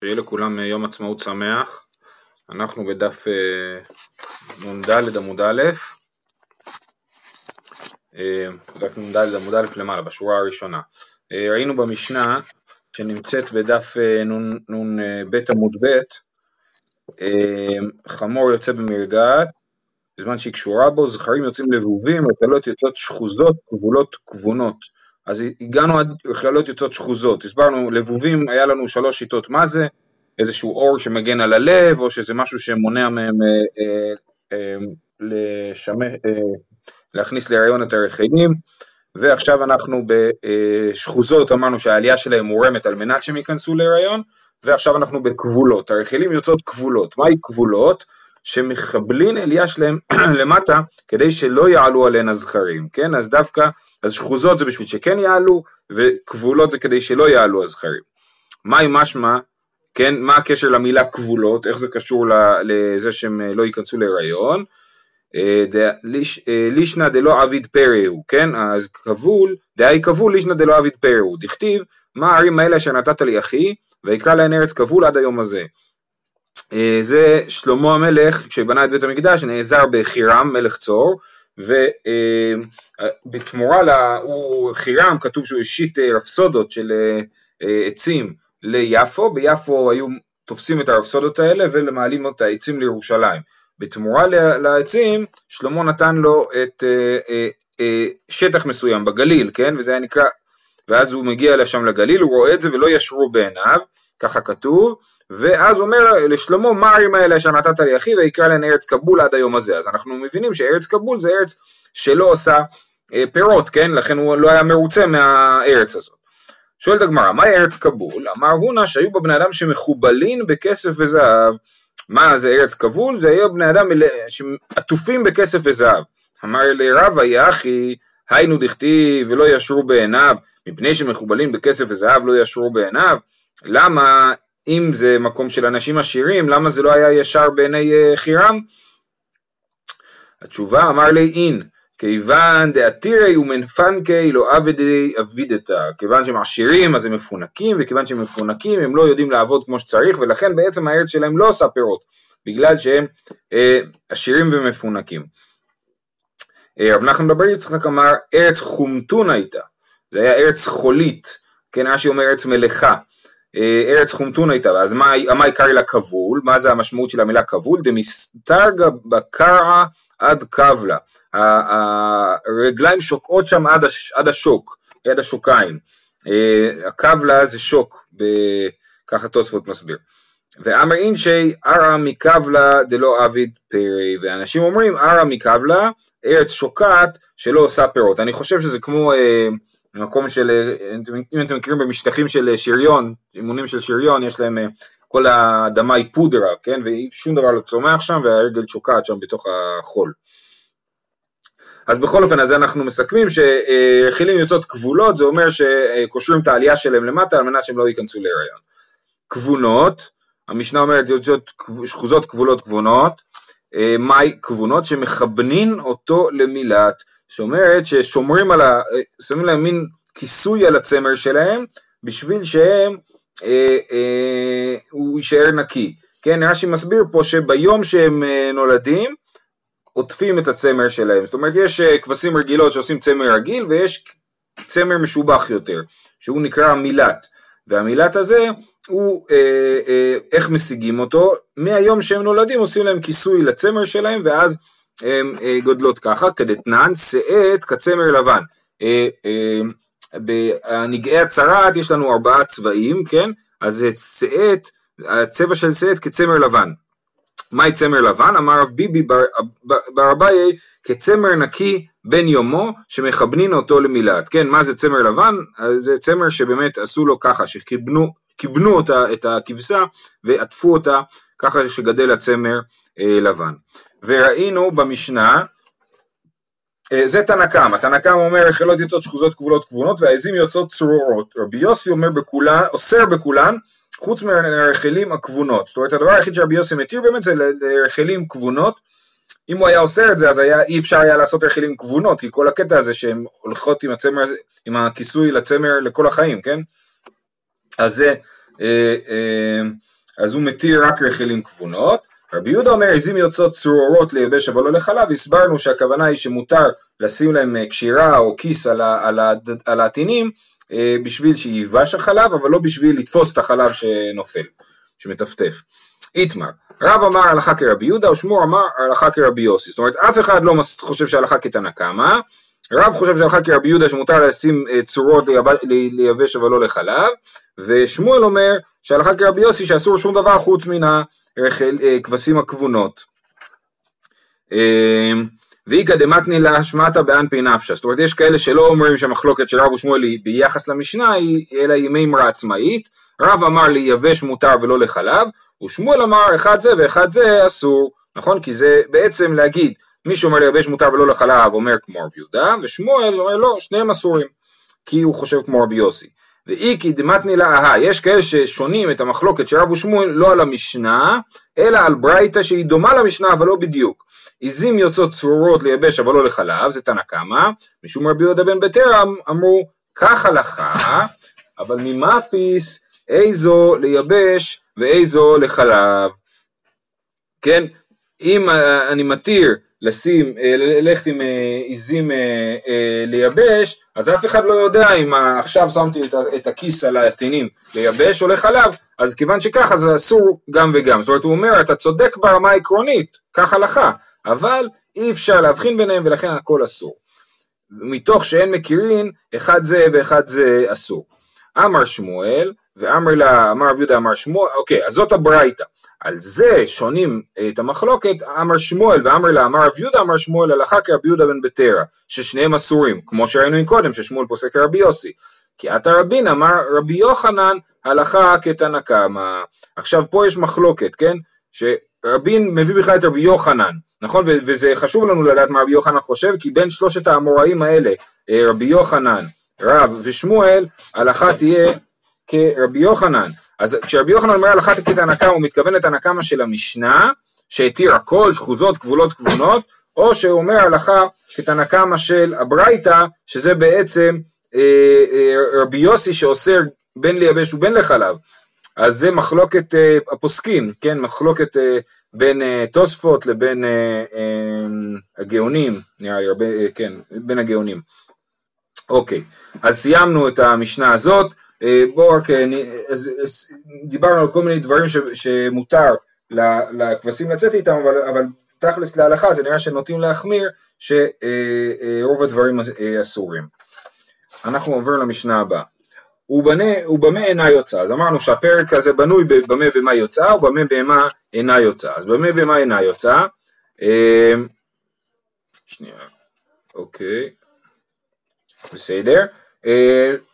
שיהיה לכולם יום עצמאות שמח. אנחנו בדף אה, נ"ד עמוד א', אה, דף נ"ד עמוד א' למעלה, בשורה הראשונה. אה, ראינו במשנה שנמצאת בדף נ"ב עמוד ב', חמור יוצא במרגעת, בזמן שהיא קשורה בו, זכרים יוצאים לבובים, רקלות יוצאות שחוזות, כבולות כבונות. אז הגענו עד רקלות יוצאות שחוזות, הסברנו, לבובים, היה לנו שלוש שיטות מה זה, איזשהו אור שמגן על הלב, או שזה משהו שמונע מהם אה, אה, אה, לשמע, אה, להכניס להריון את הרחלים, ועכשיו אנחנו בשחוזות, אמרנו שהעלייה שלהם מורמת על מנת שהם ייכנסו להריון, ועכשיו אנחנו בכבולות, הרחלים יוצאות כבולות, מהי כבולות? שמחבלין עלייה שלהם למטה כדי שלא יעלו עליהן הזכרים, כן? אז דווקא, אז שחוזות זה בשביל שכן יעלו, וכבולות זה כדי שלא יעלו הזכרים. מהי משמע כן, מה הקשר למילה כבולות, איך זה קשור לזה שהם אה, לא ייכנסו להיריון, אה, אה, לישנא דלא עביד פרהו, כן, אז כבול, דהי כבול לישנא דלא עביד פרהו, דכתיב, מה הערים האלה אשר נתת לי אחי, ויקרא להן ארץ כבול עד היום הזה. זה שלמה המלך, כשבנה את בית המקדש, נעזר בחירם, מלך צור, ובתמורה לה, הוא חירם, כתוב שהוא השית רפסודות של עצים ליפו, ביפו היו תופסים את הרפסודות האלה ומעלים את העצים לירושלים. בתמורה לעצים, שלמה נתן לו את אה, אה, אה, שטח מסוים בגליל, כן? וזה היה נקרא, ואז הוא מגיע לשם לגליל, הוא רואה את זה ולא ישרו בעיניו, ככה כתוב, ואז אומר לשלמה, מה הערים האלה אשר נתת לי אחי, ויקרא להן ארץ כבול עד היום הזה. אז אנחנו מבינים שארץ כבול זה ארץ שלא עושה אה, פירות, כן? לכן הוא לא היה מרוצה מהארץ הזאת. שואלת הגמרא, מהי ארץ כבול? אמר אבונה שהיו בה בני אדם שמחובלין בכסף וזהב. מה זה ארץ כבול? זה היו בני אדם שעטופים בכסף וזהב. אמר לרב היה אחי, היינו דכתיב ולא ישרו בעיניו, מפני שמחובלים בכסף וזהב לא ישרו בעיניו. למה אם זה מקום של אנשים עשירים, למה זה לא היה ישר בעיני אה, חירם? התשובה אמר לי אין, כיוון דעתירי ומנפנקי לא עבדי אבידתה, כיוון שהם עשירים אז הם מפונקים, וכיוון שהם מפונקים הם לא יודעים לעבוד כמו שצריך, ולכן בעצם הארץ שלהם לא עושה פירות, בגלל שהם אה, עשירים ומפונקים. אה, רב נחמן בבר יצחק אמר ארץ חומטון הייתה, זה היה ארץ חולית, כן רש"י אומר ארץ מלאכה, ארץ חומטון הייתה, אז מה, מה עיקר לה כבול, מה זה המשמעות של המילה כבול? דמסתרגה בקרעה עד קבלה. הרגליים שוקעות שם עד, הש, עד השוק, עד השוקיים. אה, הקבלה זה שוק, ב... ככה תוספות מסביר. ואמר אינשי ערא מקבלה דלא עביד פרי, ואנשים אומרים ערא מקבלה, ארץ שוקעת שלא עושה פירות. אני חושב שזה כמו אה, מקום של, אה, אם אתם מכירים במשטחים של שריון, אימונים של שריון, יש להם, אה, כל האדמה היא פודרה, כן, ושום דבר לא צומח שם, והרגל שוקעת שם בתוך החול. אז בכל אופן, אז אנחנו מסכמים שחילים יוצאות כבולות, זה אומר שקושרים את העלייה שלהם למטה על מנת שהם לא ייכנסו להיריון. כבונות, המשנה אומרת יוצאות שחוזות כבולות כבונות, אה, מהי כבונות שמכוונין אותו למילת, שאומרת ששומרים על ה... שמים להם מין כיסוי על הצמר שלהם, בשביל שהם, אה, אה, הוא יישאר נקי. כן, רש"י מסביר פה שביום שהם אה, נולדים, עוטפים את הצמר שלהם. זאת אומרת, יש אה, כבשים רגילות שעושים צמר רגיל, ויש צמר משובח יותר, שהוא נקרא מילת. והמילת הזה, הוא, אה, אה, איך משיגים אותו? מהיום שהם נולדים עושים להם כיסוי לצמר שלהם, ואז הם אה, גודלות ככה, כדתנן, שאת כצמר לבן. אה, אה, בנגעי הצרעת יש לנו ארבעה צבעים, כן? אז שאת, הצבע של שאת כצמר לבן. מהי צמר לבן? אמר רב ביבי בר אביי כצמר נקי בן יומו שמכוונין אותו למילת. כן, מה זה צמר לבן? זה צמר שבאמת עשו לו ככה, שכיבנו אותה, את הכבשה ועטפו אותה ככה שגדל הצמר אה, לבן. וראינו במשנה, אה, זה תנא קמא, תנא קמא אומר חילות יוצאות שחוזות כבולות כבונות והעזים יוצאות צרורות. רבי יוסי אומר בכולן, אוסר בכולן חוץ מהרחלים הכבונות. זאת אומרת הדבר היחיד שרבי יוסי מתיר באמת זה לרחלים כבונות. אם הוא היה עושה את זה אז היה, אי אפשר היה לעשות רחלים כבונות, כי כל הקטע הזה שהן הולכות עם הצמר, עם הכיסוי לצמר לכל החיים, כן? אז זה אה, אה, אז הוא מתיר רק רחלים כבונות. רבי יהודה אומר עזים יוצאות צרורות לייבש אבל לא לחלב, הסברנו שהכוונה היא שמותר לשים להם אה, קשירה או כיס על, על, על העטינים בשביל שייבש החלב, אבל לא בשביל לתפוס את החלב שנופל, שמטפטף. איתמר, רב אמר הלכה כרבי יהודה ושמור אמר הלכה כרבי יוסי, זאת אומרת אף אחד לא חושב שהלכה כתנא קמא, רב חושב שהלכה כרבי יהודה שמותר לשים צורות לייבש אבל לא לחלב, ושמואל אומר שהלכה כרבי יוסי שאסור שום דבר חוץ מן אה, הכבונות. אה, ואיכא דמתני לה לשמעתא באנפי נפשא, זאת אומרת יש כאלה שלא אומרים שהמחלוקת של רב ושמואל היא ביחס למשנה, אלא היא מימרה עצמאית, רב אמר לייבש מותר ולא לחלב, ושמואל אמר אחד זה ואחד זה אסור, נכון? כי זה בעצם להגיד מי שאומר לייבש מותר ולא לחלב אומר כמו רב יהודה, ושמואל אומר לא, שניהם אסורים, כי הוא חושב כמו רבי יוסי. ואיכא דמתני להא, יש כאלה ששונים את המחלוקת של רב ושמואל לא על המשנה, אלא על ברייתא שהיא דומה למשנה אבל לא בדיוק. עזים יוצאות צרורות לייבש אבל לא לחלב, זה תנא קמא, משום רבי יהודה בן בתירא אמרו כך הלכה, אבל מי מפיס איזו לייבש ואיזו לחלב. כן, אם אני מתיר לשים, אה, ללכת עם אה, עיזים אה, לייבש, אז אף אחד לא יודע אם עכשיו שמתי את הכיס על התאנים לייבש או לחלב, אז כיוון שככה זה אסור גם וגם. זאת אומרת, הוא אומר, אתה צודק ברמה העקרונית, כך הלכה, אבל אי אפשר להבחין ביניהם ולכן הכל אסור. מתוך שאין מכירין, אחד זה ואחד זה אסור. אמר שמואל, ואמרי לה, אמר רב יהודה אמר שמואל, אוקיי, אז זאת הברייתא. על זה שונים את המחלוקת, אמר שמואל ואמר לה, אמר רב יהודה אמר שמואל הלכה כרבי יהודה בן בטרה, ששניהם אסורים, כמו שראינו קודם, ששמואל פוסק כרבי יוסי. כי עתה רבין אמר רבי יוחנן הלכה כתנא קמא. עכשיו פה יש מחלוקת, כן? שרבין מביא בכלל את רבי יוחנן, נכון? וזה חשוב לנו לדעת מה רבי יוחנן חושב, כי בין שלושת האמוראים האלה, אה, רבי יוחנן, רב ושמואל, הלכה תהיה כרבי יוחנן. אז כשרבי יוחנן אומר הלכה כתנא קמא הוא מתכוון לתנא קמא של המשנה שהתיר הכל שחוזות כבולות כבונות או שהוא אומר הלכה כתנא קמא של הברייתא שזה בעצם אה, אה, רבי יוסי שאוסר בין לייבש ובין לחלב. אז זה מחלוקת אה, הפוסקים כן? מחלוקת אה, בין אה, תוספות לבין אה, אה, הגאונים נראה לי הרבה אה, כן בין הגאונים. אוקיי אז סיימנו את המשנה הזאת בואו רק, אה, אז, דיברנו על כל מיני דברים ש, שמותר לכבשים לצאת איתם, אבל, אבל תכלס להלכה זה נראה שנוטים להחמיר שרוב אה, הדברים אסורים. אנחנו עוברים למשנה הבאה. ובמה אינה יוצאה, אז אמרנו שהפרק הזה בנוי במה במה יוצאה ובמה במה אינה יוצאה, אז במה במה אינה יוצאה, שנייה, אוקיי, בסדר, אה,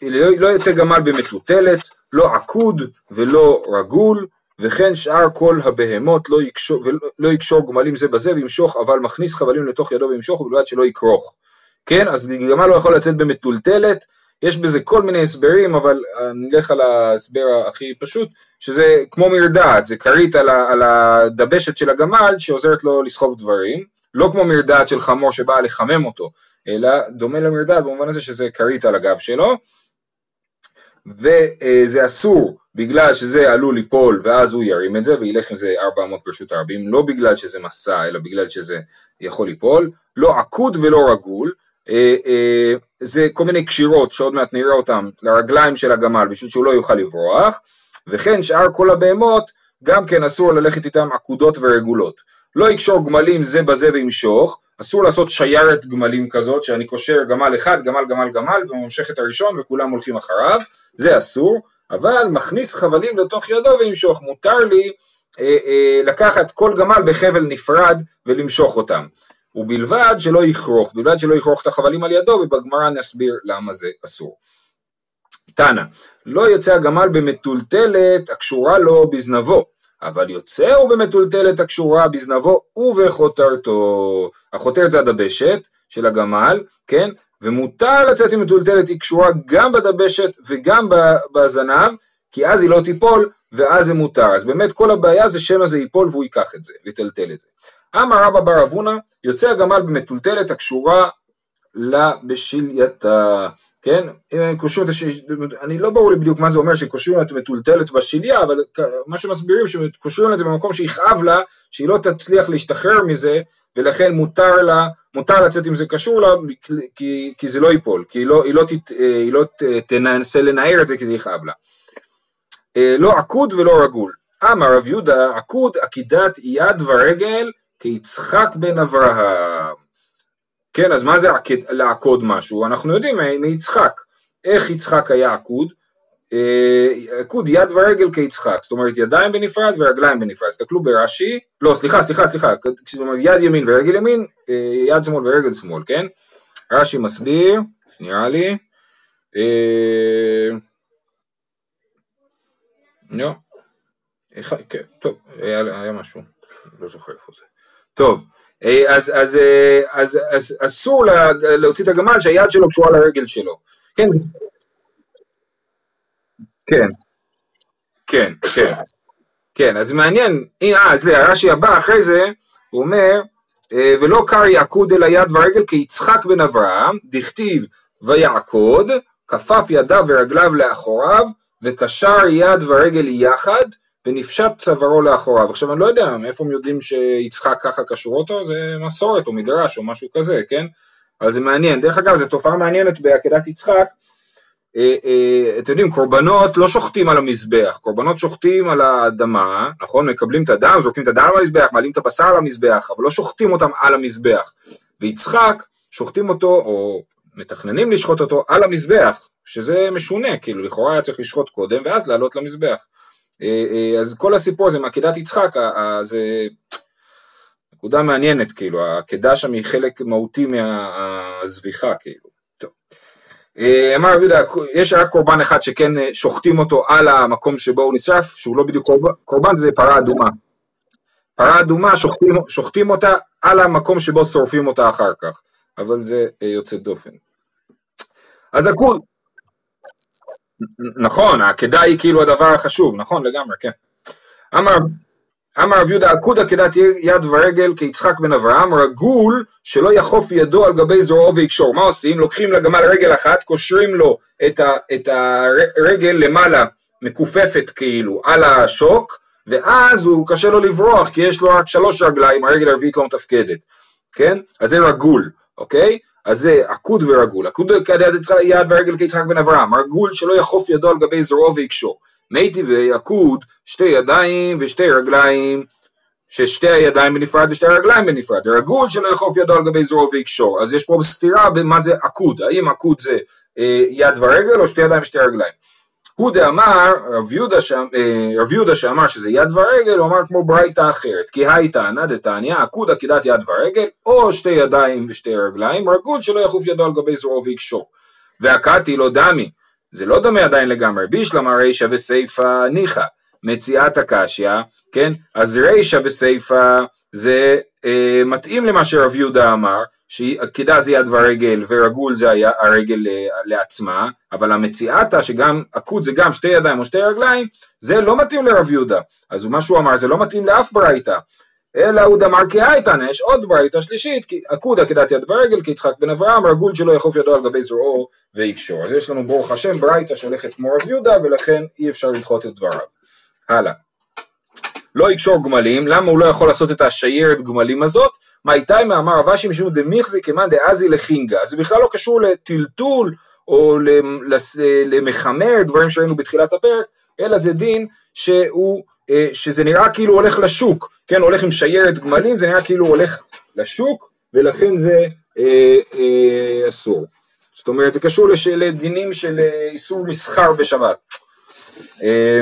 לא, לא יצא גמל במטוטלת, לא עקוד ולא רגול, וכן שאר כל הבהמות לא יקשור, לא יקשור גמלים זה בזה וימשוך, אבל מכניס חבלים לתוך ידו וימשוך, ובלבד שלא יכרוך. כן, אז גמל לא יכול לצאת במטולטלת, יש בזה כל מיני הסברים, אבל נלך על ההסבר הכי פשוט, שזה כמו מרדעת, זה כרית על, על הדבשת של הגמל שעוזרת לו לסחוב דברים, לא כמו מרדעת של חמור שבאה לחמם אותו, אלא דומה למרדד במובן הזה שזה כרית על הגב שלו, וזה אסור בגלל שזה עלול ליפול ואז הוא ירים את זה וילך עם זה 400 ברשות הרבים, לא בגלל שזה מסע אלא בגלל שזה יכול ליפול, לא עקוד ולא רגול, אה, אה, זה כל מיני קשירות שעוד מעט נראה אותם לרגליים של הגמל בשביל שהוא לא יוכל לברוח, וכן שאר כל הבהמות גם כן אסור ללכת איתם עקודות ורגולות. לא יקשור גמלים זה בזה וימשוך, אסור לעשות שיירת גמלים כזאת שאני קושר גמל אחד, גמל גמל גמל וממשך את הראשון וכולם הולכים אחריו, זה אסור, אבל מכניס חבלים לתוך ידו וימשוך, מותר לי אה, אה, לקחת כל גמל בחבל נפרד ולמשוך אותם, ובלבד שלא יכרוך, בלבד שלא יכרוך את החבלים על ידו ובגמרא נסביר למה זה אסור. תנא, לא יוצא הגמל במטולטלת הקשורה לו בזנבו, אבל יוצא הוא במטולטלת הקשורה בזנבו ובחותרתו. החותרת זה הדבשת של הגמל, כן? ומותר לצאת עם מטולטלת, היא קשורה גם בדבשת וגם בזנב, כי אז היא לא תיפול ואז זה מותר. אז באמת כל הבעיה זה שמא זה ייפול והוא ייקח את זה ויטלטל את זה. אמר רבא בר אבונה, יוצא הגמל במטולטלת הקשורה לה בשלייתה. כן? אם הם קושרים את הש... אני לא ברור לי בדיוק מה זה אומר שקושרים את המטולטלת בשליה, אבל מה שמסבירים שקושרים את זה במקום שיכאב לה, שהיא לא תצליח להשתחרר מזה, ולכן מותר לה, מותר לצאת אם זה קשור לה, כי, כי זה לא ייפול, כי היא לא, היא לא, תת, היא לא תנסה לנער את זה כי זה יכאב לה. אה, לא עקוד ולא רגול. אמר רב יהודה, עקוד עקידת יד ורגל כיצחק בן אברהם. כן, אז מה זה לעקוד משהו? אנחנו יודעים מיצחק. איך יצחק היה עקוד? אה, עקוד יד ורגל כיצחק, זאת אומרת ידיים בנפרד ורגליים בנפרד. תסתכלו ברש"י, לא סליחה סליחה סליחה, כשאומר יד ימין ורגל ימין, אה, יד שמאל ורגל שמאל, כן? רש"י מסביר, נראה לי, אה, לא, טוב, היה משהו, לא זוכר איפה זה. טוב, אה, אז, אז, אה, אז, אז אסור לה, להוציא את הגמל שהיד שלו קשורה לרגל שלו. כן, כן, כן, כן, כן, אז מעניין, הנה, אה, אז הרש"י הבא אחרי זה, הוא אומר, ולא קר יעקוד אל היד והרגל כיצחק בן אברהם, דכתיב ויעקוד, כפף ידיו ורגליו לאחוריו, וקשר יד ורגל יחד, ונפשט צווארו לאחוריו. עכשיו אני לא יודע מאיפה הם יודעים שיצחק ככה קשור אותו, זה מסורת או מדרש או משהו כזה, כן? אבל זה מעניין. דרך אגב, זו תופעה מעניינת בעקדת יצחק. אה, אה, אתם יודעים, קורבנות לא שוחטים על המזבח, קורבנות שוחטים על האדמה, נכון? מקבלים את הדם, זורקים את הדם על המזבח, מעלים את הבשר על המזבח, אבל לא שוחטים אותם על המזבח. ויצחק, שוחטים אותו, או מתכננים לשחוט אותו על המזבח, שזה משונה, כאילו לכאורה היה צריך לשחוט קודם ואז לעלות למזבח. אה, אה, אז כל הסיפור הזה מעקדת יצחק, זה נקודה מעניינת, כאילו, העקדה שם היא חלק מהותי מהזביחה, כאילו. אה, אמר רבי יהודה, יש רק קורבן אחד שכן שוחטים אותו על המקום שבו הוא נשרף, שהוא לא בדיוק קורבן, קורבן זה פרה אדומה. פרה אדומה, שוחטים, שוחטים אותה על המקום שבו שורפים אותה אחר כך, אבל זה יוצא דופן. אז הכול, נכון, העקדה היא כאילו הדבר החשוב, נכון לגמרי, כן. אמר אמר רב יהודה עקוד עקדת יד ורגל כיצחק בן אברהם, רגול שלא יחוף ידו על גבי זרועו ויקשור. מה עושים? לוקחים לגמל רגל אחת, קושרים לו את, ה, את הרגל למעלה, מכופפת כאילו, על השוק, ואז הוא קשה לו לברוח, כי יש לו רק שלוש רגליים, הרגל הרביעית לא מתפקדת, כן? אז זה רגול, אוקיי? אז זה עקוד ורגול, עקוד יד ורגל כיצחק בן אברהם, רגול שלא יחוף ידו על גבי זרועו ויקשור. טבעי עקוד שתי ידיים ושתי רגליים, ששתי הידיים בנפרד ושתי הרגליים בנפרד, רגול שלא יחוף ידו על גבי זרועו ויקשור. אז יש פה סתירה במה זה עקוד, האם עקוד זה אה, יד ורגל או שתי ידיים ושתי רגליים. הוא דאמר, אה, רב יהודה שאמר שזה יד ורגל, הוא אמר כמו ברייתא אחרת, כי הייתא ענא דתניא, עקוד עקידת יד ורגל, או שתי ידיים ושתי רגליים, רגול שלא יחוף ידו על גבי זרועו ויקשור. והכתי לא דמי, זה לא דומה עדיין לגמרי, בישלמה רישא וסיפא ניחא, מציאת הקשיא, כן? אז רישא וסיפא זה אה, מתאים למה שרב יהודה אמר, שעקידה זה יד ורגל ורגול זה הרגל אה, לעצמה, אבל המציאתה שגם עקוד זה גם שתי ידיים או שתי רגליים, זה לא מתאים לרב יהודה. אז מה שהוא אמר זה לא מתאים לאף ברייתא. אלא הוא דמר כאייתן, יש עוד ברייתא שלישית, עקוד עקידת יד ורגל כיצחק בן אברהם, רגול שלא יחוף ידו על גבי זרועו ויקשור. אז יש לנו ברוך השם ברייתא שהולכת כמו רב יהודה ולכן אי אפשר לדחות את דבריו. הלאה. לא יקשור גמלים, למה הוא לא יכול לעשות את השיירת גמלים הזאת? מאיתי מאמר רבשי משום דמיחזי כמאן דאזי לחינגה, זה בכלל לא קשור לטלטול או למחמר, דברים שראינו בתחילת הפרק, אלא זה דין שהוא, אה, שזה נראה כאילו הולך לשוק, כן, הולך עם שיירת גמלים, זה נראה כאילו הולך לשוק, ולכן זה אה, אה, אסור. זאת אומרת, זה קשור לדינים של אה, איסור מסחר בשבת. אה,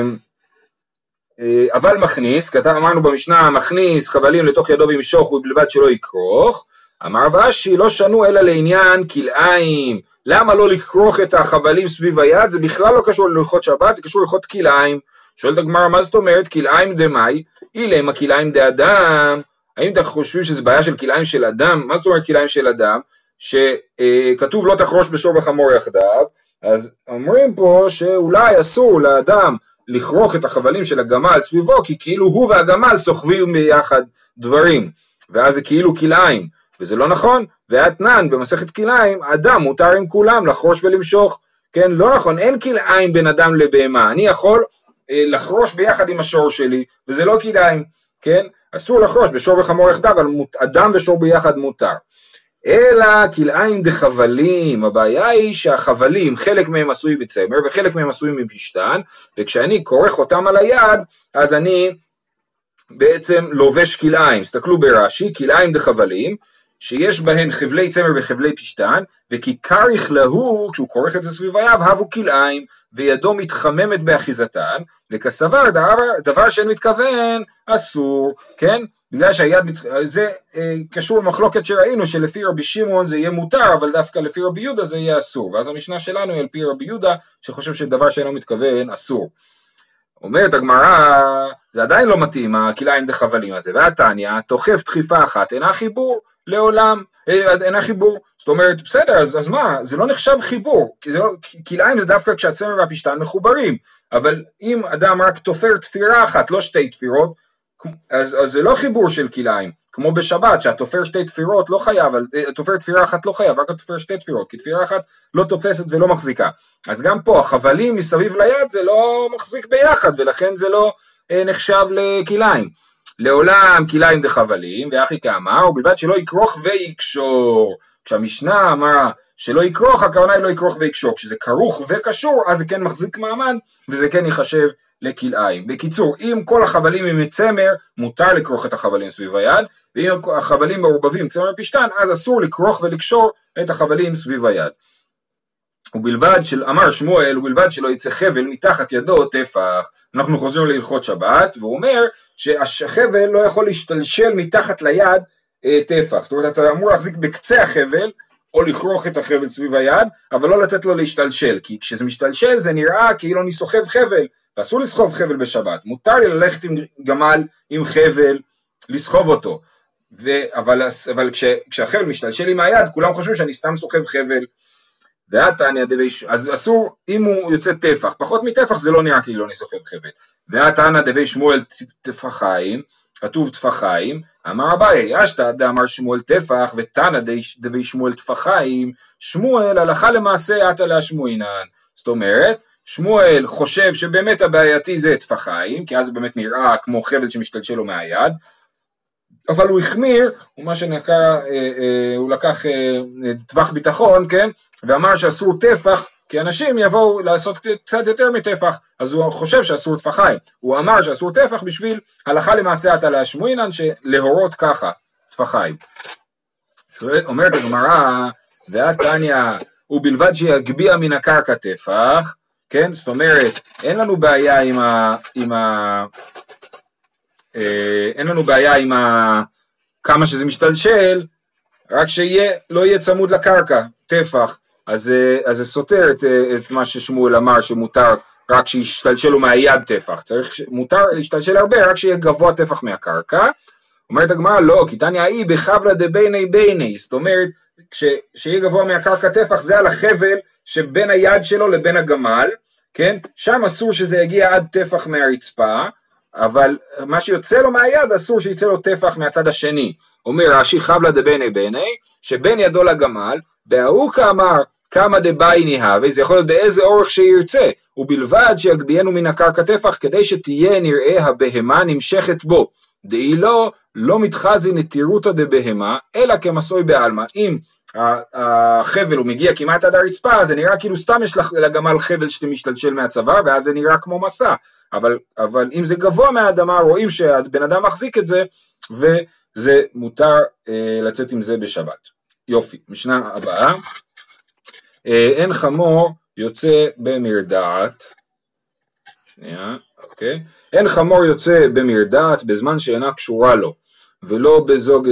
אבל מכניס, כתב אמרנו במשנה, מכניס חבלים לתוך ידו וימשוך ובלבד שלא יכרוך, אמר ואשי לא שנו אלא לעניין כלאיים, למה לא לכרוך את החבלים סביב היד? זה בכלל לא קשור ללכות שבת, זה קשור ללכות כלאיים. שואלת הגמרא, מה זאת אומרת כלאיים דמאי? אילמה כלאיים דאדם, האם אתם חושבים שזה בעיה של כלאיים של אדם? מה זאת אומרת כלאיים של אדם? שכתוב לא תחרוש בשור וחמור יחדיו, אז אומרים פה שאולי אסור לאדם לכרוך את החבלים של הגמל סביבו, כי כאילו הוא והגמל סוחבים ביחד דברים, ואז זה כאילו כלאיים, וזה לא נכון, ואתנן במסכת כלאיים, אדם מותר עם כולם לחרוש ולמשוך, כן, לא נכון, אין כלאיים בין אדם לבהמה, אני יכול אה, לחרוש ביחד עם השור שלי, וזה לא כלאיים, כן, אסור לחרוש בשור וחמור יחדיו, אבל אדם ושור ביחד מותר. אלא כלאיים דחבלים, הבעיה היא שהחבלים, חלק מהם עשוי בצמר וחלק מהם עשוי מפשתן, וכשאני כורך אותם על היד, אז אני בעצם לובש כלאיים. תסתכלו ברש"י, כלאיים דחבלים, שיש בהן חבלי צמר וחבלי פשתן, וכיכר יכלהו, כשהוא כורך את זה סביב היב, הבו כלאיים, וידו מתחממת באחיזתן, וכסבר דבר, דבר שאין מתכוון, אסור, כן? בגלל שהיד, זה אה, קשור למחלוקת שראינו שלפי רבי שמעון זה יהיה מותר אבל דווקא לפי רבי יהודה זה יהיה אסור. ואז המשנה שלנו היא על פי רבי יהודה שחושב שדבר שאינו מתכוון אסור. אומרת הגמרא זה עדיין לא מתאים הכלאיים דחבלים הזה. והתניא תוכף דחיפה אחת אינה חיבור לעולם אה, אינה חיבור. זאת אומרת בסדר אז, אז מה? זה לא נחשב חיבור. כי לא, כלאיים זה דווקא כשהצמר והפשתן מחוברים. אבל אם אדם רק תופר תפירה אחת לא שתי תפירות אז, אז זה לא חיבור של כלאיים, כמו בשבת שהתופר שתי תפירות לא חייב, אה, תופר תפירה אחת לא חייב, רק התופר שתי תפירות, כי תפירה אחת לא תופסת ולא מחזיקה. אז גם פה החבלים מסביב ליד זה לא מחזיק ביחד ולכן זה לא אה, נחשב לכלאיים. לעולם כלאיים דחבלים, ואחי כאמר, ובלבד שלא יכרוך ויקשור. כשהמשנה אמרה שלא יכרוך, הכוונה היא לא יכרוך ויקשור. כשזה כרוך וקשור, אז זה כן מחזיק מעמד, וזה כן ייחשב לכלאיים. בקיצור, אם כל החבלים הם מצמר, מותר לכרוך את החבלים סביב היד, ואם החבלים מעורבבים צמר פשתן, אז אסור לכרוך ולקשור את החבלים סביב היד. ובלבד של, אמר שמואל, ובלבד שלא יצא חבל מתחת ידו טפח. אנחנו חוזרים להלכות שבת, והוא אומר שהחבל לא יכול להשתלשל מתחת ליד אה, טפח. זאת אומרת, אתה אמור להחזיק בקצה החבל, או לכרוך את החבל סביב היד, אבל לא לתת לו להשתלשל, כי כשזה משתלשל זה נראה כאילו אני סוחב חבל, ואסור לסחוב חבל בשבת, מותר לי ללכת עם גמל עם חבל, לסחוב אותו, ו, אבל, אבל כש, כשהחבל משתלשל עם היד, כולם חושבים שאני סתם סוחב חבל, והתניא דבי, אז אסור, אם הוא יוצא טפח, פחות מטפח זה לא נראה כאילו אני סוחב חבל, והתנא דבי שמואל טפחיים, כתוב טפחיים, אמר אביי, אשתא דאמר שמואל טפח ותנא דבי שמואל טפחיים, שמואל הלכה למעשה עטה להשמועינן, זאת אומרת, שמואל חושב שבאמת הבעייתי זה טפחיים, כי אז זה באמת נראה כמו חבל שמשתלשל לו מהיד, אבל הוא החמיר, הוא מה שנקרא, אה, אה, הוא לקח אה, טווח ביטחון, כן, ואמר שאסור טפח, כי אנשים יבואו לעשות קצת יותר מטפח, אז הוא חושב שאסור טפחיים, הוא אמר שאסור טפח בשביל הלכה למעשה אתה להשמועינן, שלהורות ככה, טפחיים. אומרת הגמרא, ואת תניא, ובלבד שיגביה מן הקרקע טפח, כן? זאת אומרת, אין לנו בעיה עם ה... עם ה אה, אין לנו בעיה עם ה... כמה שזה משתלשל, רק שיהיה, לא יהיה צמוד לקרקע, טפח. אז, אה, אז זה סותר את, אה, את מה ששמואל אמר שמותר רק שישתלשלו מהיד טפח, צריך, מותר להשתלשל הרבה רק שיהיה גבוה טפח מהקרקע. אומרת הגמרא לא, כי תניא אי בחבלה דביני ביני, זאת אומרת שיהיה גבוה מהקרקע טפח זה על החבל שבין היד שלו לבין הגמל, כן? שם אסור שזה יגיע עד טפח מהרצפה, אבל מה שיוצא לו מהיד אסור שיצא לו טפח מהצד השני. אומר רש"י חבלה דבני בני, שבין ידו לגמל, בההוא כאמר כמה דבייני הווה, זה יכול להיות באיזה אורך שירצה, ובלבד שיגביהנו מן הקרקע טפח, כדי שתהיה נראה הבהמה נמשכת בו. דאי לא, לא מתחזי נטירותא דבהמה, אלא כמסוי בעלמא. אם החבל הוא מגיע כמעט עד הרצפה, זה נראה כאילו סתם יש לגמל חבל שמשתלשל מהצוואר, ואז זה נראה כמו מסע. אבל, אבל אם זה גבוה מהאדמה, רואים שהבן אדם מחזיק את זה, וזה מותר אה, לצאת עם זה בשבת. יופי, משנה הבאה. אה, אין חמור יוצא במרדעת. שנייה, אוקיי. אין חמור יוצא במרדעת בזמן שאינה קשורה לו, ולא בזוג,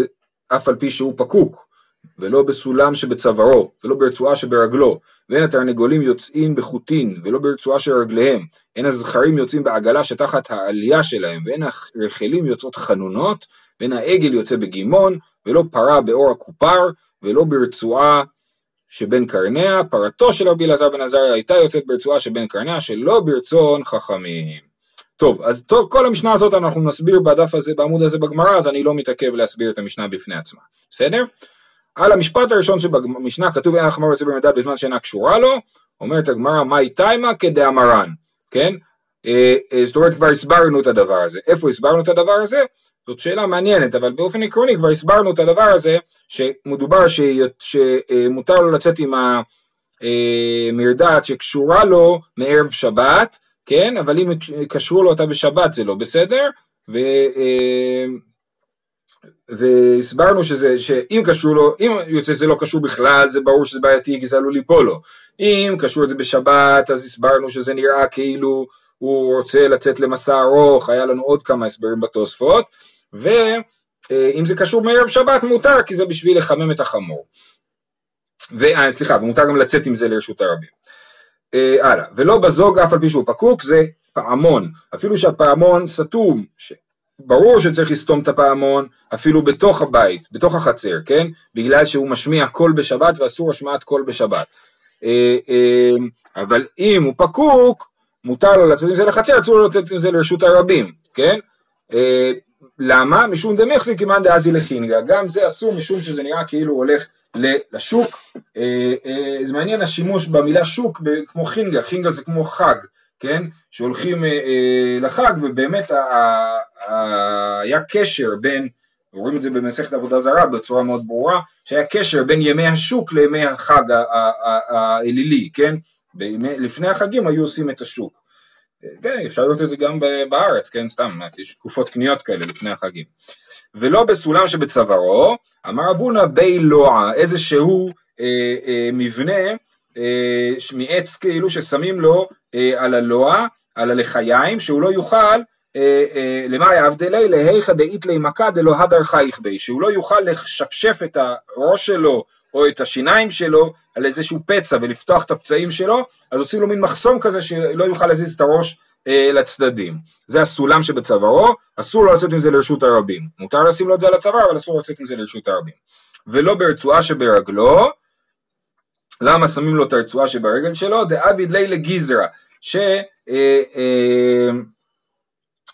אף על פי שהוא פקוק. ולא בסולם שבצווארו, ולא ברצועה שברגלו, ואין התרנגולים יוצאים בחוטין, ולא ברצועה של רגליהם, אין הזכרים יוצאים בעגלה שתחת העלייה שלהם, ואין הרחלים יוצאות חנונות, ואין העגל יוצא בגימון, ולא פרה באור הכופר, ולא ברצועה שבין קרניה, פרתו של רבי אלעזר בן עזריה הייתה יוצאת ברצועה שבין קרניה, שלא ברצון חכמים. טוב, אז טוב, כל המשנה הזאת אנחנו נסביר בדף הזה, בעמוד הזה בגמרא, אז אני לא מתעכב להסביר את המשנה בפני עצמה, בסדר? על המשפט הראשון שבמשנה כתוב אין החמור יוצא במדד בזמן שאינה קשורה לו, אומרת הגמרא מאי תימא כדאמרן, כן? אה, אה, זאת אומרת כבר הסברנו את הדבר הזה. איפה הסברנו את הדבר הזה? זאת שאלה מעניינת, אבל באופן עקרוני כבר הסברנו את הדבר הזה, שמדובר ש... שמותר לו לצאת עם המרדעת שקשורה לו מערב שבת, כן? אבל אם קשרו לו אותה בשבת זה לא בסדר, ו... והסברנו שזה, שאם קשור לו, אם יוצא שזה לא קשור בכלל, זה ברור שזה בעייתי כי זה עלול ליפול לו. אם קשור את זה בשבת, אז הסברנו שזה נראה כאילו הוא רוצה לצאת למסע ארוך, היה לנו עוד כמה הסברים בתוספות, ואם זה קשור מערב שבת מותר, כי זה בשביל לחמם את החמור. ו, אה, סליחה, ומותר גם לצאת עם זה לרשות הרבים. אה, הלאה, ולא בזוג אף על פי שהוא פקוק, זה פעמון, אפילו שהפעמון סתום. ברור שצריך לסתום את הפעמון אפילו בתוך הבית, בתוך החצר, כן? בגלל שהוא משמיע קול בשבת ואסור השמעת קול בשבת. אה, אה, אבל אם הוא פקוק, מותר לו לצאת עם זה לחצר, אסור לו לצאת עם זה לרשות הרבים, כן? אה, למה? משום דמחזיק כמאן דאזי לחינגה, גם זה אסור משום שזה נראה כאילו הוא הולך לשוק, זה מעניין השימוש במילה שוק כמו חינגה, חינגה זה כמו חג, כן? שהולכים לחג ובאמת היה קשר בין, רואים את זה במסכת עבודה זרה בצורה מאוד ברורה, שהיה קשר בין ימי השוק לימי החג האלילי, כן? לפני החגים היו עושים את השוק. כן, אפשר לראות את זה גם בארץ, כן, סתם, יש תקופות קניות כאלה לפני החגים. ולא בסולם שבצווארו, אמר אבונה בי לועה, איזה שהוא אה, אה, מבנה אה, מעץ כאילו ששמים לו אה, על הלוע, על הלחיים, שהוא לא יוכל אה, אה, למה יעבדלי להיכא דאיתלי מכה דלא הדר חייך בי, שהוא לא יוכל לשפשף את הראש שלו או את השיניים שלו על איזשהו פצע ולפתוח את הפצעים שלו, אז עושים לו מין מחסום כזה שלא יוכל להזיז את הראש אה, לצדדים. זה הסולם שבצווארו, אסור לו לצאת עם זה לרשות הרבים. מותר לשים לו את זה על הצוואר, אבל אסור לצאת עם זה לרשות הרבים. ולא ברצועה שברגלו, למה שמים לו את הרצועה שברגל שלו? דאביד לילה גיזרה, ש... אה, אה,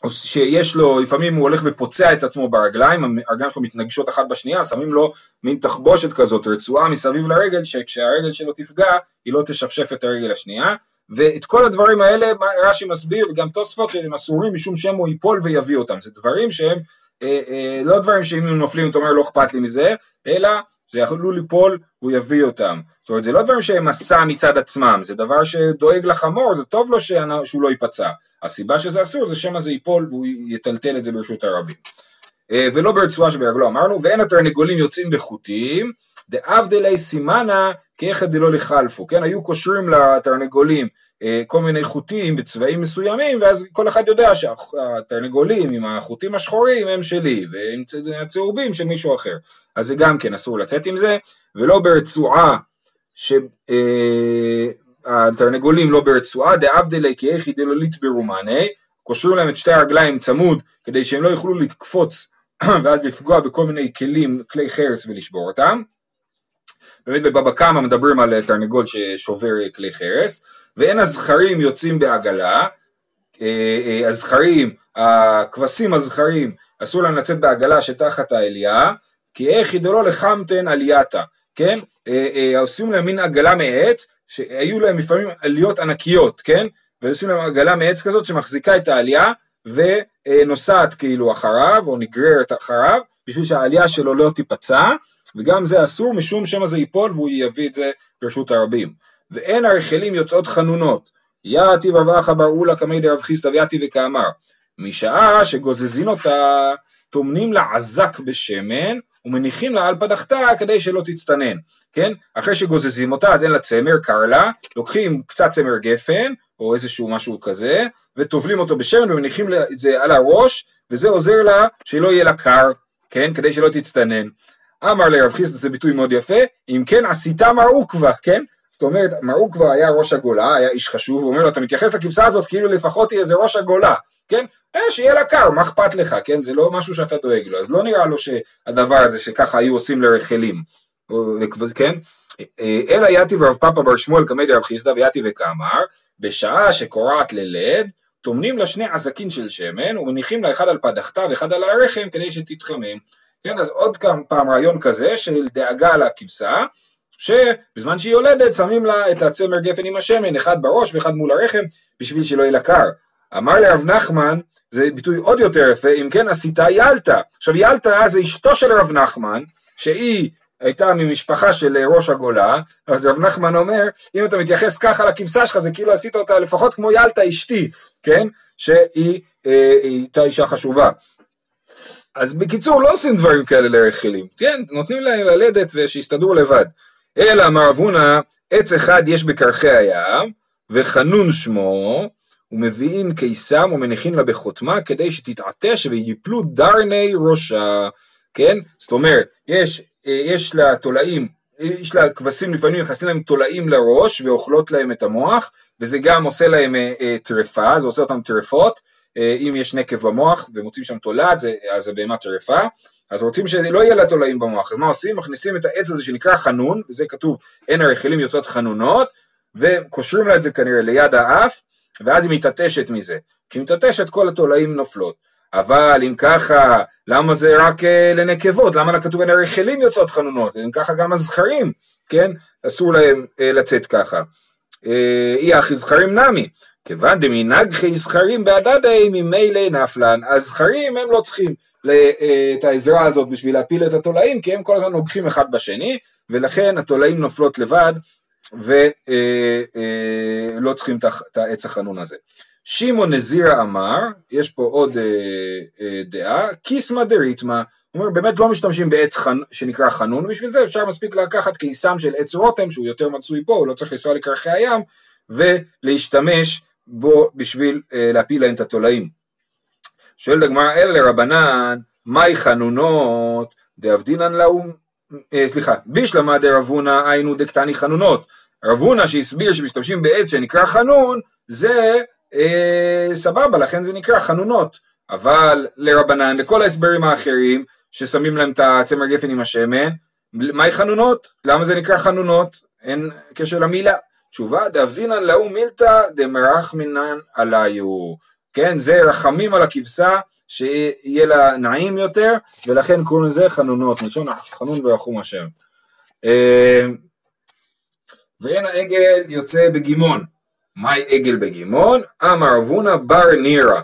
שיש לו, לפעמים הוא הולך ופוצע את עצמו ברגליים, הרגליים שלו מתנגשות אחת בשנייה, שמים לו מין תחבושת כזאת, רצועה מסביב לרגל, שכשהרגל שלו תפגע, היא לא תשפשף את הרגל השנייה, ואת כל הדברים האלה רש"י מסביר, וגם תוספות שהם אסורים משום שהם הוא ייפול ויביא אותם, זה דברים שהם אה, אה, לא דברים שאם הם נופלים אתה אומר לא אכפת לי מזה, אלא זה יכולו ליפול, הוא יביא אותם. זאת אומרת, זה לא דברים שהם מסע מצד עצמם, זה דבר שדואג לחמור, זה טוב לו שהוא לא ייפצע. הסיבה שזה אסור זה שמא זה ייפול והוא יטלטל את זה ברשות הרבים. אה, ולא ברצועה שברגלו אמרנו, ואין התרנגולים יוצאים בחוטים, דאבדלי סימנה כאחד דלא לחלפו, כן, היו קושרים לתרנגולים אה, כל מיני חוטים בצבעים מסוימים, ואז כל אחד יודע שהתרנגולים עם החוטים השחורים הם שלי, ועם הצהובים של מישהו אחר. אז זה גם כן אסור לצאת עם זה, ולא ברצועה, שהתרנגולים אה, לא ברצועה, דאבדלי כי איך דלא ליטברו מאני, קושרו להם את שתי הרגליים צמוד, כדי שהם לא יוכלו לקפוץ ואז לפגוע בכל מיני כלים, כלי חרס ולשבור אותם. באמת בבבא קמא מדברים על תרנגול ששובר כלי חרס, ואין הזכרים יוצאים בעגלה, אה, אה, הזכרים, הכבשים הזכרים, אסור להם לצאת בעגלה שתחת העלייה, כי איך ידולו לחמתן עלייתה, כן? אה, עושים להם מין עגלה מעץ, שהיו להם לפעמים עליות ענקיות, כן? ועושים להם עגלה מעץ כזאת שמחזיקה את העלייה ונוסעת כאילו אחריו, או נגררת אחריו, בשביל שהעלייה שלו לא תיפצע, וגם זה אסור משום שמא זה ייפול והוא יביא את זה ברשות הרבים. ואין הרחלים יוצאות חנונות. יעתי רבחה בר אולה קמי דרב חיסדא ויעתי וכאמר. משעה שגוזזין אותה, טומנים לה עזק בשמן ומניחים לה על פדחתה כדי שלא תצטנן, כן? אחרי שגוזזים אותה אז אין לה צמר, קר לה, לוקחים קצת צמר גפן או איזשהו משהו כזה וטובלים אותו בשמן ומניחים את זה על הראש וזה עוזר לה שלא יהיה לה קר, כן? כדי שלא תצטנן. אמר לרב חיסדא זה ביטוי מאוד יפה, אם כן עשיתה מר עוקבא, כן? זאת אומרת, מרוק כבר היה ראש הגולה, היה איש חשוב, הוא אומר לו, אתה מתייחס לכבשה הזאת כאילו לפחות היא איזה ראש הגולה, כן? אה, שיהיה לה קר, מה אכפת לך, כן? זה לא משהו שאתה דואג לו, אז לא נראה לו שהדבר הזה שככה היו עושים לרחלים, כן? אה, אלא יתי ורב פאפה בר שמואל קמא דרב חיסדא ויתי וכאמר, בשעה שקורעת ללד, טומנים לה שני עסקין של שמן ומניחים לה אחד על פדחתה ואחד על הרחם כדי שתתחמם. כן, אז עוד פעם רעיון כזה של דאגה לכבשה, שבזמן שהיא יולדת שמים לה את הצמר גפן עם השמן, אחד בראש ואחד מול הרחם, בשביל שלא יהיה לה קר. אמר לרב נחמן, זה ביטוי עוד יותר יפה, אם כן עשיתה ילתא. עכשיו ילתא זה אשתו של רב נחמן, שהיא הייתה ממשפחה של ראש הגולה, אז רב נחמן אומר, אם אתה מתייחס ככה לכבשה שלך, זה כאילו עשית אותה לפחות כמו ילתא אשתי, כן? שהיא אה, הייתה אישה חשובה. אז בקיצור, לא עושים דברים כאלה לרחילים, כן? נותנים להם ללדת ושיסתדרו לבד. אלא אמר אבונה, עץ אחד יש בקרחי הים, וחנון שמו, ומביאים קיסם ומניחים לה בחותמה כדי שתתעטש ויפלו דרני ראשה, כן? זאת אומרת, יש, יש לה תולעים, יש לה כבשים לפעמים נכנסים להם תולעים לראש ואוכלות להם את המוח, וזה גם עושה להם אה, אה, טרפה, זה עושה אותם טרפות, אה, אם יש נקב במוח ומוצאים שם תולעת, אז זה בהמה טרפה. אז רוצים שלא יהיה לה תולעים במוח, אז מה עושים? מכניסים את העץ הזה שנקרא חנון, וזה כתוב אין הרחילים יוצאות חנונות, וקושרים לה את זה כנראה ליד האף, ואז היא מתעטשת מזה. כשהיא מתעטשת כל התולעים נופלות. אבל אם ככה, למה זה רק uh, לנקבות? למה לא כתוב אין הרחילים יוצאות חנונות? אם ככה גם הזכרים, כן? אסור להם uh, לצאת ככה. אי הכי זכרים נמי. כיוון דמנהגחי זכרים בהדדי ממילא נפלן, אז זכרים הם לא צריכים אה, את העזרה הזאת בשביל להפיל את התולעים, כי הם כל הזמן נוגחים אחד בשני, ולכן התולעים נופלות לבד, ולא אה, אה, צריכים את העץ החנון הזה. שמעון נזירה אמר, יש פה עוד דעה, קיסמא דריתמא, הוא אומר באמת לא משתמשים בעץ חנ... שנקרא חנון, בשביל זה אפשר מספיק לקחת קיסם של עץ רותם שהוא יותר מצוי פה, הוא לא צריך לנסוע לקרחי הים, ולהשתמש בו בשביל להפיל להם את התולעים. שואלת הגמרא אלה לרבנן, מהי חנונות דאבדינן אה, סליחה, בישלמה דרבונה היינו דקטני חנונות. רבונה שהסביר שמשתמשים בעץ שנקרא חנון, זה אה, סבבה, לכן זה נקרא חנונות. אבל לרבנן, לכל ההסברים האחרים, ששמים להם את הצמר גפן עם השמן, מהי חנונות? למה זה נקרא חנונות? אין קשר למילה. תשובה, דאבדינן להו מילתא דמרחמינן עליו. כן, זה רחמים על הכבשה, שיהיה לה נעים יותר, ולכן קוראים לזה חנונות, מלשון חנון ורחום השם. אה, ואין העגל יוצא בגימון. מהי עגל בגימון? אמר אבונה בר נירה.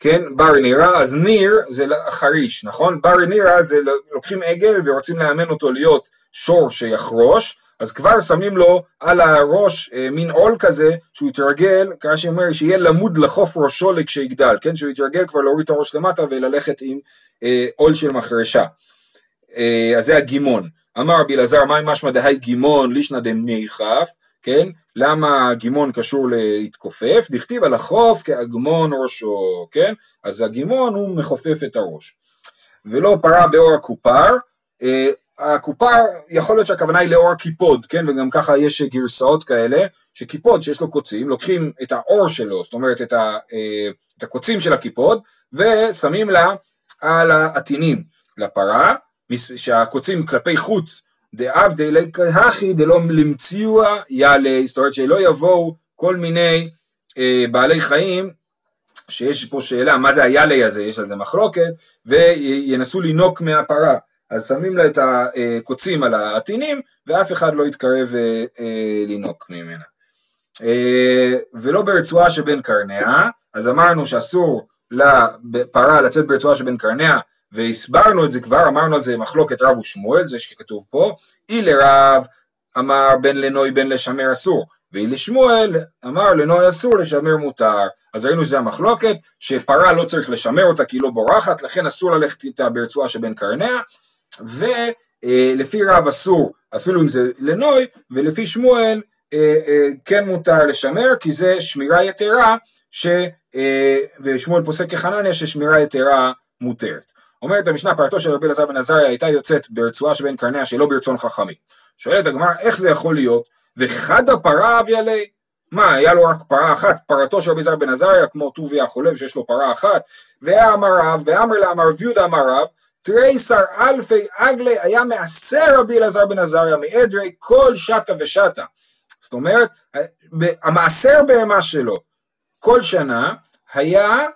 כן, בר נירה, אז ניר זה חריש, נכון? בר נירה זה לוקחים עגל ורוצים לאמן אותו להיות שור שיחרוש, אז כבר שמים לו על הראש אה, מין עול כזה שהוא יתרגל, ככה שאומר שיהיה למוד לחוף ראשו לכשיגדל, כן? שהוא יתרגל כבר להוריד את הראש למטה וללכת עם אה, עול של מחרשה. אה, אז זה הגימון. אמר רבי אלעזר, מה עם משמע דהי גימון לישנא דמיכף, כן? למה הגימון קשור להתכופף? דכתיב על החוף כאגמון ראשו, כן? אז הגימון הוא מכופף את הראש. ולא פרה באור הקופר, אה, הקופה, יכול להיות שהכוונה היא לאור הקיפוד, כן, וגם ככה יש גרסאות כאלה, שקיפוד שיש לו קוצים, לוקחים את האור שלו, זאת אומרת את, ה, אה, את הקוצים של הקיפוד, ושמים לה על העטינים לפרה, שהקוצים כלפי חוץ, דאבדי לקהכי דלא למציאוה יעלה, זאת אומרת שלא יבואו כל מיני אה, בעלי חיים, שיש פה שאלה מה זה היאלי הזה, יש על זה מחלוקת, וינסו לינוק מהפרה. אז שמים לה את הקוצים על העטינים ואף אחד לא יתקרב אה, אה, לינוק ממנה. אה, ולא ברצועה שבין קרניה, אז אמרנו שאסור לפרה לצאת ברצועה שבין קרניה והסברנו את זה כבר, אמרנו על זה מחלוקת רב ושמואל, זה שכתוב פה, אי לרב אמר בין לנוי בין לשמר אסור, ואי לשמואל אמר לנוי אסור לשמר מותר. אז ראינו שזה המחלוקת, שפרה לא צריך לשמר אותה כי היא לא בורחת, לכן אסור ללכת איתה ברצועה שבין קרניה, ולפי רב אסור אפילו אם זה לנוי, ולפי שמואל אה, אה, כן מותר לשמר, כי זה שמירה יתרה, ש, אה, ושמואל פוסק כחנניה ששמירה יתרה מותרת. אומרת המשנה פרתו של רבי אלעזר בן עזריה הייתה יוצאת ברצועה שבין קרניה שלא ברצון חכמים. שואלת הגמרא איך זה יכול להיות וחד הפרה אביה לי מה היה לו רק פרה אחת פרתו של רבי אלעזר בן עזריה כמו טוביה החולב שיש לו פרה אחת ואמר רב ואמר לה אמר רב יהודה אמר רב תריסר אלפי אגלי היה מעשר רבי אלעזר בן עזריה מעדרי כל שטה ושטה. זאת אומרת, המעשר בהמה שלו כל שנה היה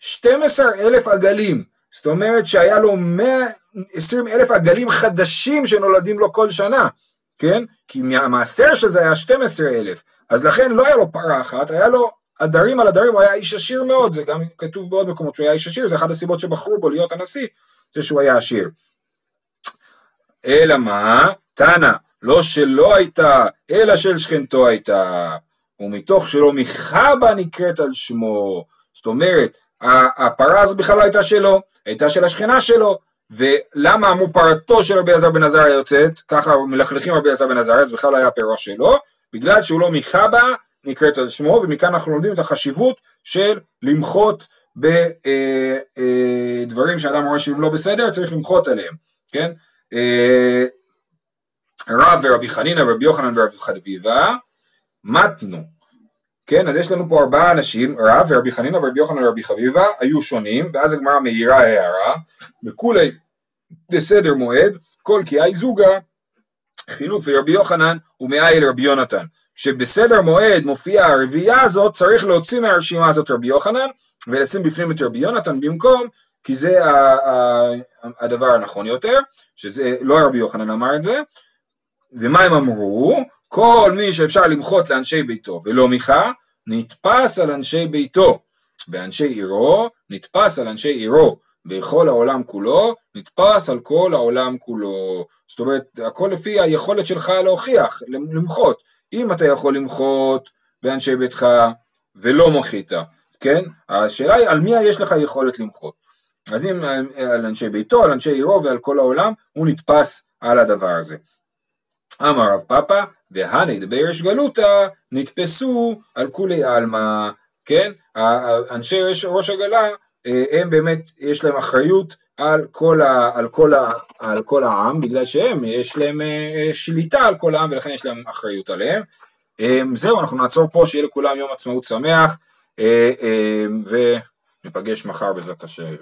12 אלף עגלים, זאת אומרת שהיה לו 120 אלף עגלים חדשים שנולדים לו כל שנה, כן? כי המעשר של זה היה 12 אלף, אז לכן לא היה לו פרה אחת, היה לו עדרים על עדרים, הוא היה איש עשיר מאוד, זה גם כתוב בעוד מקומות שהוא היה איש עשיר, זה אחת הסיבות שבחרו בו להיות הנשיא, זה שהוא היה עשיר. אלא מה? תנא, לא שלא הייתה, אלא של שכנתו הייתה, ומתוך שלא מחבא נקראת על שמו, זאת אומרת, הפרה הזאת בכלל לא הייתה שלו, הייתה של השכנה שלו, ולמה אמרו פרתו של רבי אלעזר בן עזריה יוצאת, ככה מלכלכים רבי אלעזר בן עזריה, זה בכלל לא היה פרה שלו, בגלל שהוא לא מחבא נקראת על שמו, ומכאן אנחנו לומדים את החשיבות של למחות בדברים שאדם רואה שהם לא בסדר, צריך למחות עליהם, כן? אה, רב ורבי חנינא ורבי יוחנן ורבי חביבה, מתנו, כן, אז יש לנו פה ארבעה אנשים, רב ורבי חנינא ורבי יוחנן ורבי חביבה, היו שונים, ואז הגמרא מאירה הערה, וכולי בסדר מועד, כל כי אי זוגה, חילוף ורבי יוחנן ומאי לרבי יונתן. כשבסדר מועד מופיעה הרביעייה הזאת, צריך להוציא מהרשימה הזאת רבי יוחנן, ולשים בפנים את רבי יונתן במקום, כי זה הדבר הנכון יותר, שזה לא רבי יוחנן אמר את זה, ומה הם אמרו? כל מי שאפשר למחות לאנשי ביתו ולא מיכה, נתפס על אנשי ביתו, ואנשי עירו, נתפס על אנשי עירו, בכל העולם כולו, נתפס על כל העולם כולו. זאת אומרת, הכל לפי היכולת שלך להוכיח, למחות. אם אתה יכול למחות באנשי ביתך ולא מוחית, כן? השאלה היא על מי יש לך יכולת למחות. אז אם על אנשי ביתו, על אנשי עירו ועל כל העולם, הוא נתפס על הדבר הזה. אמר רב פאפא, והני דביירש גלותא נתפסו על כולי עלמא, כן? אנשי ראש הגלה אה, הם באמת, יש להם אחריות על כל, ה, על, כל ה, על כל העם, בגלל שהם, יש להם אה, שליטה על כל העם ולכן יש להם אחריות עליהם. אה, זהו, אנחנו נעצור פה, שיהיה לכולם יום עצמאות שמח, וניפגש מחר בעזרת השם.